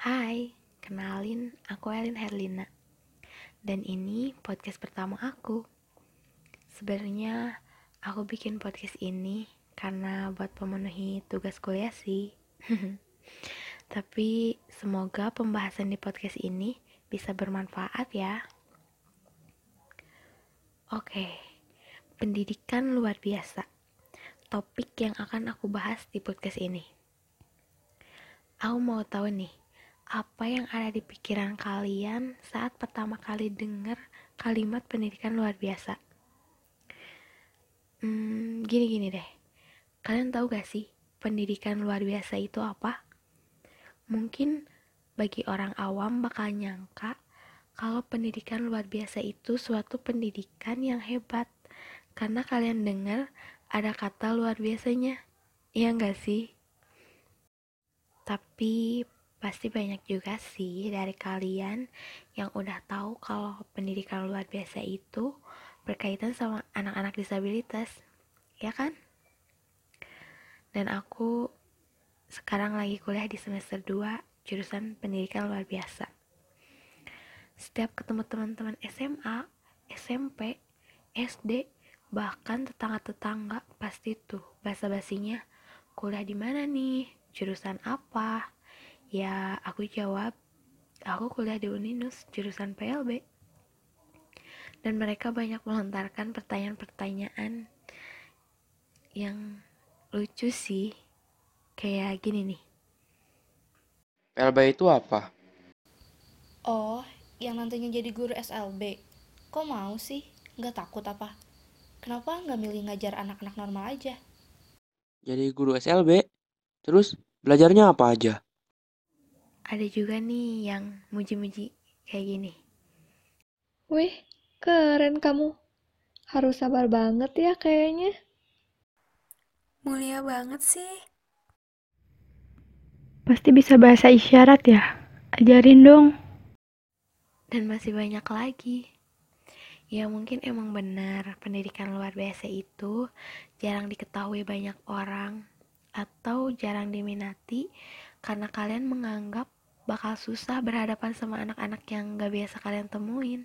Hai, kenalin aku Elin Herlina. Dan ini podcast pertama aku. Sebenarnya aku bikin podcast ini karena buat pemenuhi tugas kuliah sih. Tapi semoga pembahasan di podcast ini bisa bermanfaat ya. Oke, pendidikan luar biasa. Topik yang akan aku bahas di podcast ini. Aku mau tahu nih, apa yang ada di pikiran kalian saat pertama kali dengar kalimat pendidikan luar biasa? Hmm, gini-gini deh. Kalian tahu gak sih pendidikan luar biasa itu apa? Mungkin bagi orang awam bakal nyangka kalau pendidikan luar biasa itu suatu pendidikan yang hebat. Karena kalian dengar ada kata luar biasanya. Iya gak sih? Tapi Pasti banyak juga sih dari kalian yang udah tahu kalau pendidikan luar biasa itu berkaitan sama anak-anak disabilitas, ya kan? Dan aku sekarang lagi kuliah di semester 2 jurusan pendidikan luar biasa. Setiap ketemu teman-teman SMA, SMP, SD, bahkan tetangga-tetangga pasti tuh basa-basinya kuliah di mana nih, jurusan apa, Ya, aku jawab, aku kuliah di Uninus, jurusan PLB. Dan mereka banyak melontarkan pertanyaan-pertanyaan yang lucu sih. Kayak gini nih. PLB itu apa? Oh, yang nantinya jadi guru SLB. Kok mau sih? Nggak takut apa? Kenapa nggak milih ngajar anak-anak normal aja? Jadi guru SLB? Terus belajarnya apa aja? Ada juga nih yang muji-muji kayak gini. Wih, keren kamu. Harus sabar banget ya kayaknya. Mulia banget sih. Pasti bisa bahasa isyarat ya? Ajarin dong. Dan masih banyak lagi. Ya mungkin emang benar pendidikan luar biasa itu jarang diketahui banyak orang atau jarang diminati karena kalian menganggap bakal susah berhadapan sama anak-anak yang gak biasa kalian temuin.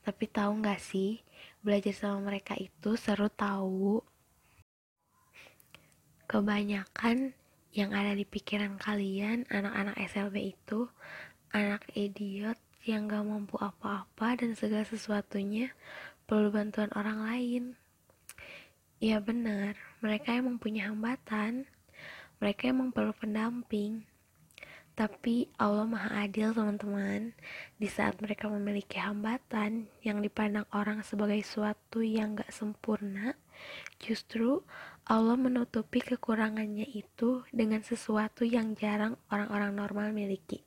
Tapi tahu gak sih, belajar sama mereka itu seru tahu. Kebanyakan yang ada di pikiran kalian, anak-anak SLB itu, anak idiot yang gak mampu apa-apa dan segala sesuatunya perlu bantuan orang lain. Ya benar, mereka emang punya hambatan. Mereka emang perlu pendamping. Tapi Allah Maha Adil teman-teman. Di saat mereka memiliki hambatan Yang dipandang orang sebagai suatu yang gak sempurna Justru Allah menutupi kekurangannya itu Dengan sesuatu yang jarang orang-orang normal miliki.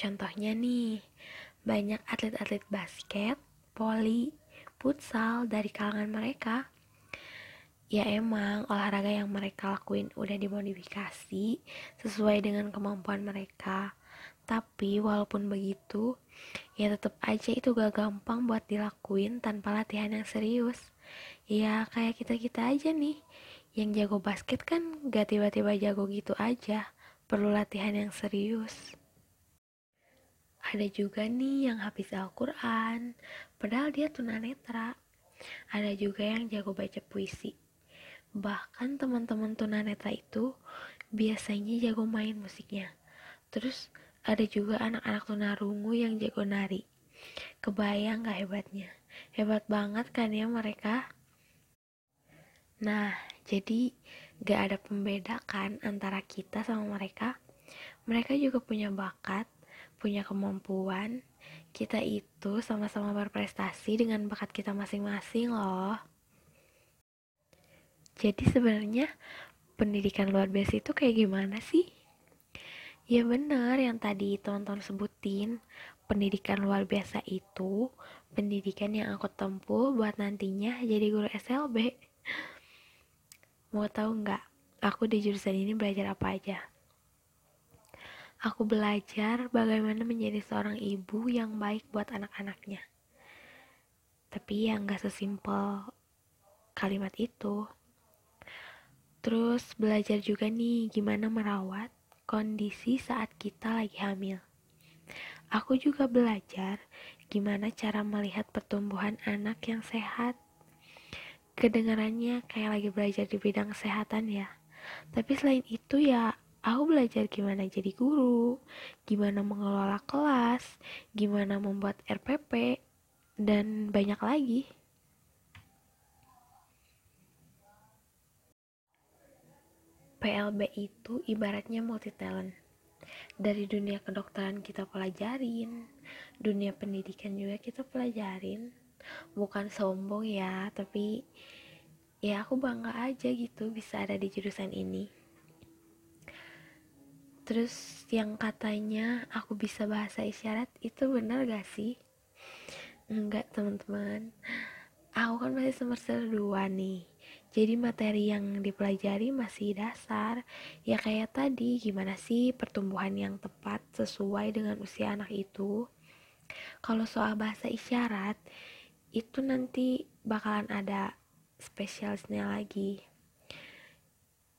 Contohnya nih Banyak atlet-atlet basket, poli, futsal dari kalangan mereka ya emang olahraga yang mereka lakuin udah dimodifikasi sesuai dengan kemampuan mereka. Tapi walaupun begitu ya tetap aja itu gak gampang buat dilakuin tanpa latihan yang serius. Ya kayak kita kita aja nih yang jago basket kan gak tiba-tiba jago gitu aja perlu latihan yang serius. Ada juga nih yang habis Al-Quran padahal dia tunanetra. Ada juga yang jago baca puisi Bahkan teman-teman tunanetra itu biasanya jago main musiknya. Terus ada juga anak-anak tunarungu yang jago nari. Kebayang gak hebatnya? Hebat banget kan ya mereka? Nah, jadi gak ada pembeda kan antara kita sama mereka. Mereka juga punya bakat, punya kemampuan. Kita itu sama-sama berprestasi dengan bakat kita masing-masing loh. Jadi sebenarnya pendidikan luar biasa itu kayak gimana sih? Ya bener yang tadi tonton sebutin Pendidikan luar biasa itu Pendidikan yang aku tempuh buat nantinya jadi guru SLB Mau tahu nggak? Aku di jurusan ini belajar apa aja? Aku belajar bagaimana menjadi seorang ibu yang baik buat anak-anaknya Tapi yang gak sesimpel kalimat itu Terus belajar juga nih gimana merawat, kondisi saat kita lagi hamil. Aku juga belajar gimana cara melihat pertumbuhan anak yang sehat. Kedengarannya kayak lagi belajar di bidang kesehatan ya. Tapi selain itu ya, aku belajar gimana jadi guru, gimana mengelola kelas, gimana membuat RPP, dan banyak lagi. PLB itu ibaratnya multi talent. Dari dunia kedokteran kita pelajarin, dunia pendidikan juga kita pelajarin. Bukan sombong ya, tapi ya aku bangga aja gitu bisa ada di jurusan ini. Terus yang katanya aku bisa bahasa isyarat itu benar gak sih? Enggak teman-teman. Aku kan masih semester 2 nih jadi materi yang dipelajari masih dasar. Ya kayak tadi, gimana sih pertumbuhan yang tepat sesuai dengan usia anak itu? Kalau soal bahasa isyarat, itu nanti bakalan ada spesialisnya lagi.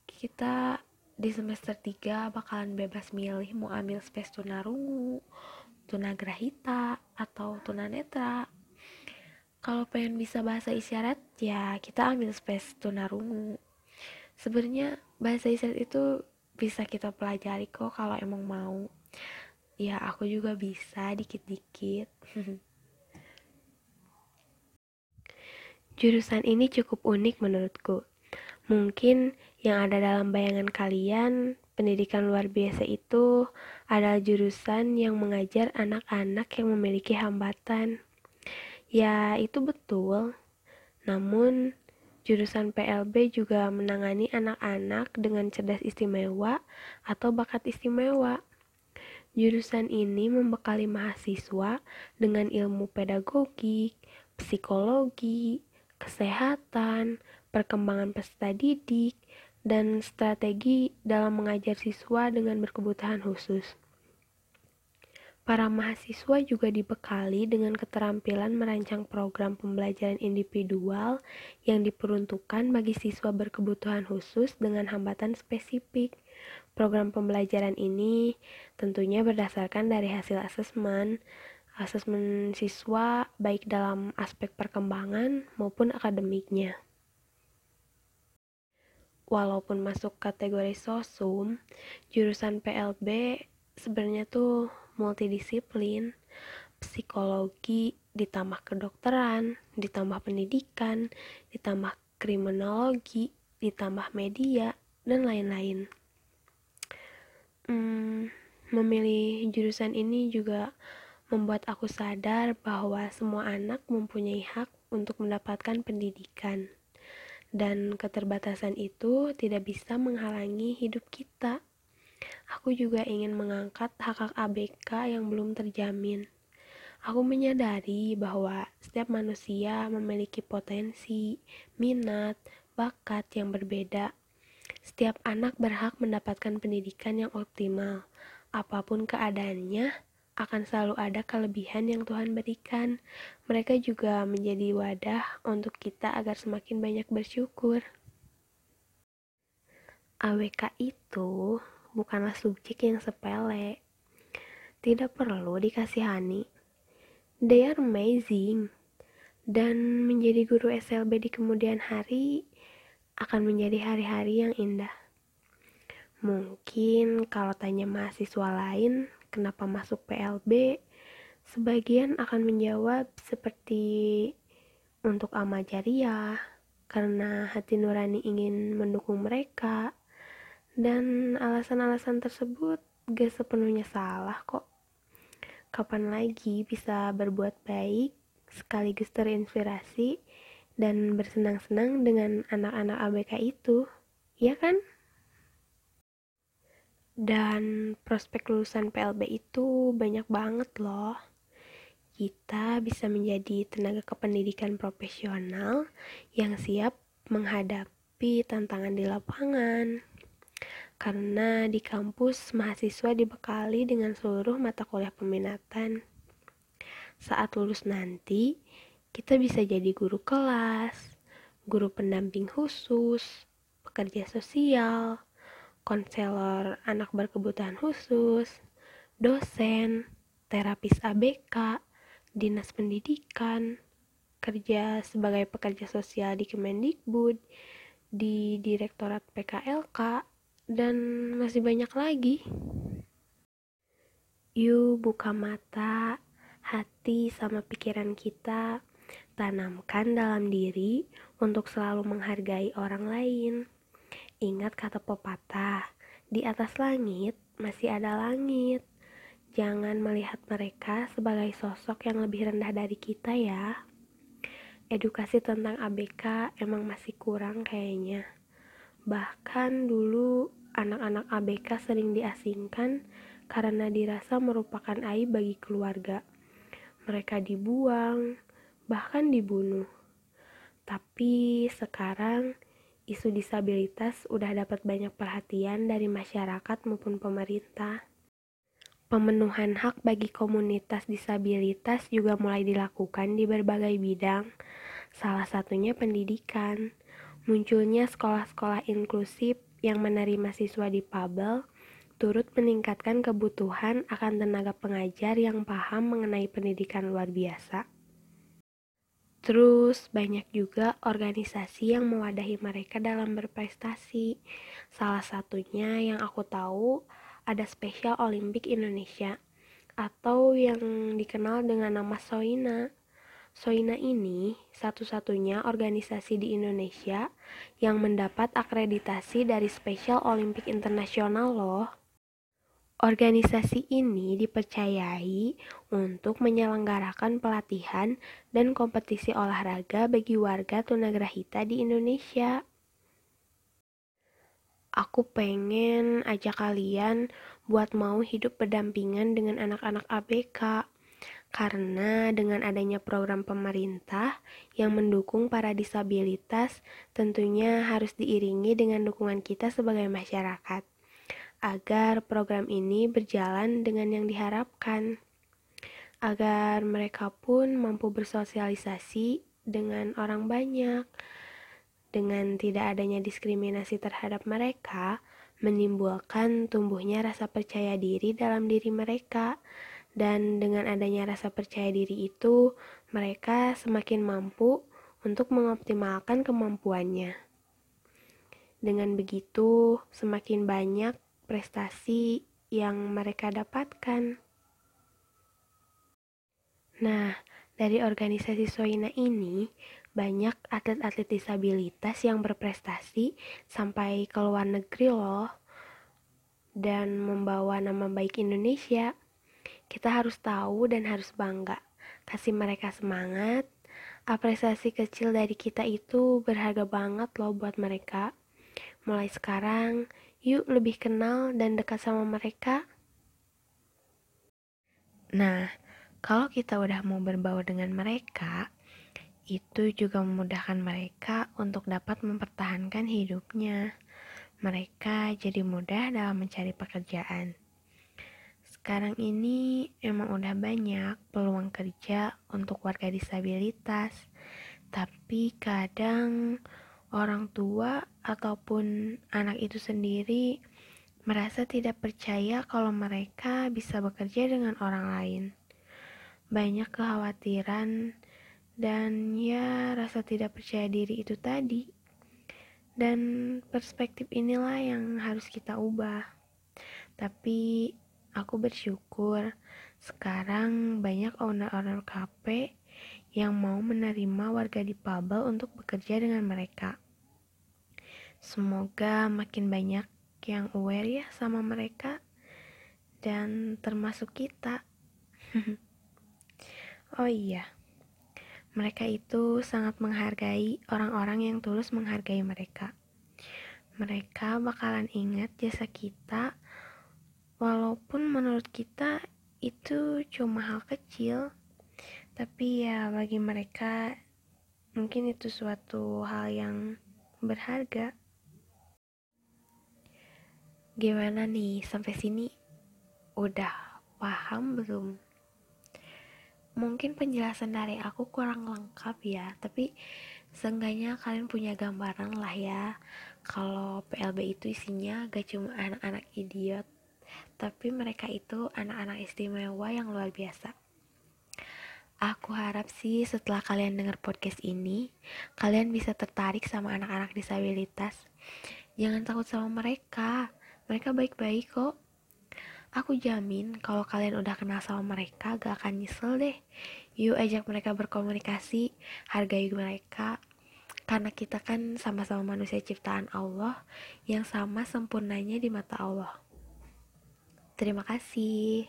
Kita di semester 3 bakalan bebas milih mau ambil spes tunarungu, tunagrahita, atau tunanetra kalau pengen bisa bahasa isyarat ya kita ambil space tunarungu. Sebenarnya bahasa isyarat itu bisa kita pelajari kok kalau emang mau. Ya aku juga bisa dikit-dikit. Jurusan ini cukup unik menurutku. Mungkin yang ada dalam bayangan kalian pendidikan luar biasa itu adalah jurusan yang mengajar anak-anak yang memiliki hambatan Ya, itu betul. Namun, jurusan PLB juga menangani anak-anak dengan cerdas istimewa atau bakat istimewa. Jurusan ini membekali mahasiswa dengan ilmu pedagogik, psikologi, kesehatan, perkembangan peserta didik, dan strategi dalam mengajar siswa dengan berkebutuhan khusus. Para mahasiswa juga dibekali dengan keterampilan merancang program pembelajaran individual yang diperuntukkan bagi siswa berkebutuhan khusus dengan hambatan spesifik. Program pembelajaran ini tentunya berdasarkan dari hasil asesmen, asesmen siswa baik dalam aspek perkembangan maupun akademiknya. Walaupun masuk kategori sosum, jurusan PLB sebenarnya tuh multidisiplin, psikologi, ditambah kedokteran, ditambah pendidikan, ditambah kriminologi, ditambah media, dan lain-lain. Hmm, memilih jurusan ini juga membuat aku sadar bahwa semua anak mempunyai hak untuk mendapatkan pendidikan, dan keterbatasan itu tidak bisa menghalangi hidup kita. Aku juga ingin mengangkat hak-hak ABK yang belum terjamin. Aku menyadari bahwa setiap manusia memiliki potensi, minat, bakat yang berbeda. Setiap anak berhak mendapatkan pendidikan yang optimal. Apa pun keadaannya, akan selalu ada kelebihan yang Tuhan berikan. Mereka juga menjadi wadah untuk kita agar semakin banyak bersyukur. AWK itu bukanlah subjek yang sepele. Tidak perlu dikasihani. They are amazing. Dan menjadi guru SLB di kemudian hari akan menjadi hari-hari yang indah. Mungkin kalau tanya mahasiswa lain kenapa masuk PLB, sebagian akan menjawab seperti untuk amal jariah, karena hati nurani ingin mendukung mereka, dan alasan-alasan tersebut gak sepenuhnya salah kok. Kapan lagi bisa berbuat baik, sekaligus terinspirasi, dan bersenang-senang dengan anak-anak ABK itu, ya kan? Dan prospek lulusan PLB itu banyak banget loh. Kita bisa menjadi tenaga kependidikan profesional yang siap menghadapi tantangan di lapangan, karena di kampus mahasiswa dibekali dengan seluruh mata kuliah peminatan. Saat lulus nanti, kita bisa jadi guru kelas, guru pendamping khusus, pekerja sosial, konselor anak berkebutuhan khusus, dosen, terapis ABK, dinas pendidikan, kerja sebagai pekerja sosial di Kemendikbud, di Direktorat PKLK, dan masih banyak lagi. Yuk buka mata, hati sama pikiran kita, tanamkan dalam diri untuk selalu menghargai orang lain. Ingat kata pepatah, di atas langit masih ada langit. Jangan melihat mereka sebagai sosok yang lebih rendah dari kita ya. Edukasi tentang ABK emang masih kurang kayaknya. Bahkan dulu anak-anak ABK sering diasingkan karena dirasa merupakan aib bagi keluarga. Mereka dibuang, bahkan dibunuh. Tapi sekarang isu disabilitas udah dapat banyak perhatian dari masyarakat maupun pemerintah. Pemenuhan hak bagi komunitas disabilitas juga mulai dilakukan di berbagai bidang, salah satunya pendidikan. Munculnya sekolah-sekolah inklusif yang menerima siswa difabel turut meningkatkan kebutuhan akan tenaga pengajar yang paham mengenai pendidikan luar biasa. Terus banyak juga organisasi yang mewadahi mereka dalam berprestasi. Salah satunya yang aku tahu ada Special Olympic Indonesia atau yang dikenal dengan nama Soina. Soina ini satu-satunya organisasi di Indonesia yang mendapat akreditasi dari Special Olympic International loh. Organisasi ini dipercayai untuk menyelenggarakan pelatihan dan kompetisi olahraga bagi warga tunagrahita di Indonesia aku pengen ajak kalian buat mau hidup berdampingan dengan anak-anak ABK. Karena dengan adanya program pemerintah yang mendukung para disabilitas, tentunya harus diiringi dengan dukungan kita sebagai masyarakat, agar program ini berjalan dengan yang diharapkan, agar mereka pun mampu bersosialisasi dengan orang banyak, dengan tidak adanya diskriminasi terhadap mereka, menimbulkan tumbuhnya rasa percaya diri dalam diri mereka. Dan dengan adanya rasa percaya diri itu, mereka semakin mampu untuk mengoptimalkan kemampuannya. Dengan begitu, semakin banyak prestasi yang mereka dapatkan. Nah, dari organisasi Soina ini, banyak atlet-atlet disabilitas yang berprestasi sampai ke luar negeri loh dan membawa nama baik Indonesia. Kita harus tahu dan harus bangga. Kasih mereka semangat. Apresiasi kecil dari kita itu berharga banget loh buat mereka. Mulai sekarang, yuk lebih kenal dan dekat sama mereka. Nah, kalau kita udah mau berbaur dengan mereka, itu juga memudahkan mereka untuk dapat mempertahankan hidupnya. Mereka jadi mudah dalam mencari pekerjaan. Sekarang ini emang udah banyak peluang kerja untuk warga disabilitas, tapi kadang orang tua ataupun anak itu sendiri merasa tidak percaya kalau mereka bisa bekerja dengan orang lain. Banyak kekhawatiran dan ya rasa tidak percaya diri itu tadi. Dan perspektif inilah yang harus kita ubah. Tapi aku bersyukur. Sekarang banyak owner-owner kafe yang mau menerima warga di Pabel untuk bekerja dengan mereka. Semoga makin banyak yang aware ya sama mereka dan termasuk kita. Oh iya mereka itu sangat menghargai orang-orang yang tulus menghargai mereka. Mereka bakalan ingat jasa kita, walaupun menurut kita itu cuma hal kecil, tapi ya bagi mereka mungkin itu suatu hal yang berharga. Gimana nih sampai sini? Udah paham belum? mungkin penjelasan dari aku kurang lengkap ya tapi Seenggaknya kalian punya gambaran lah ya kalau PLB itu isinya gak cuma anak-anak idiot, tapi mereka itu anak-anak istimewa yang luar biasa. Aku harap sih setelah kalian dengar podcast ini, kalian bisa tertarik sama anak-anak disabilitas. Jangan takut sama mereka, mereka baik-baik kok. Aku jamin kalau kalian udah kenal sama mereka gak akan nyesel deh. Yuk ajak mereka berkomunikasi, hargai mereka, karena kita kan sama-sama manusia ciptaan Allah yang sama sempurnanya di mata Allah. Terima kasih.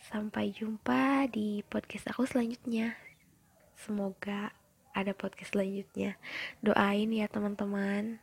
Sampai jumpa di podcast aku selanjutnya. Semoga ada podcast selanjutnya. Doain ya teman-teman.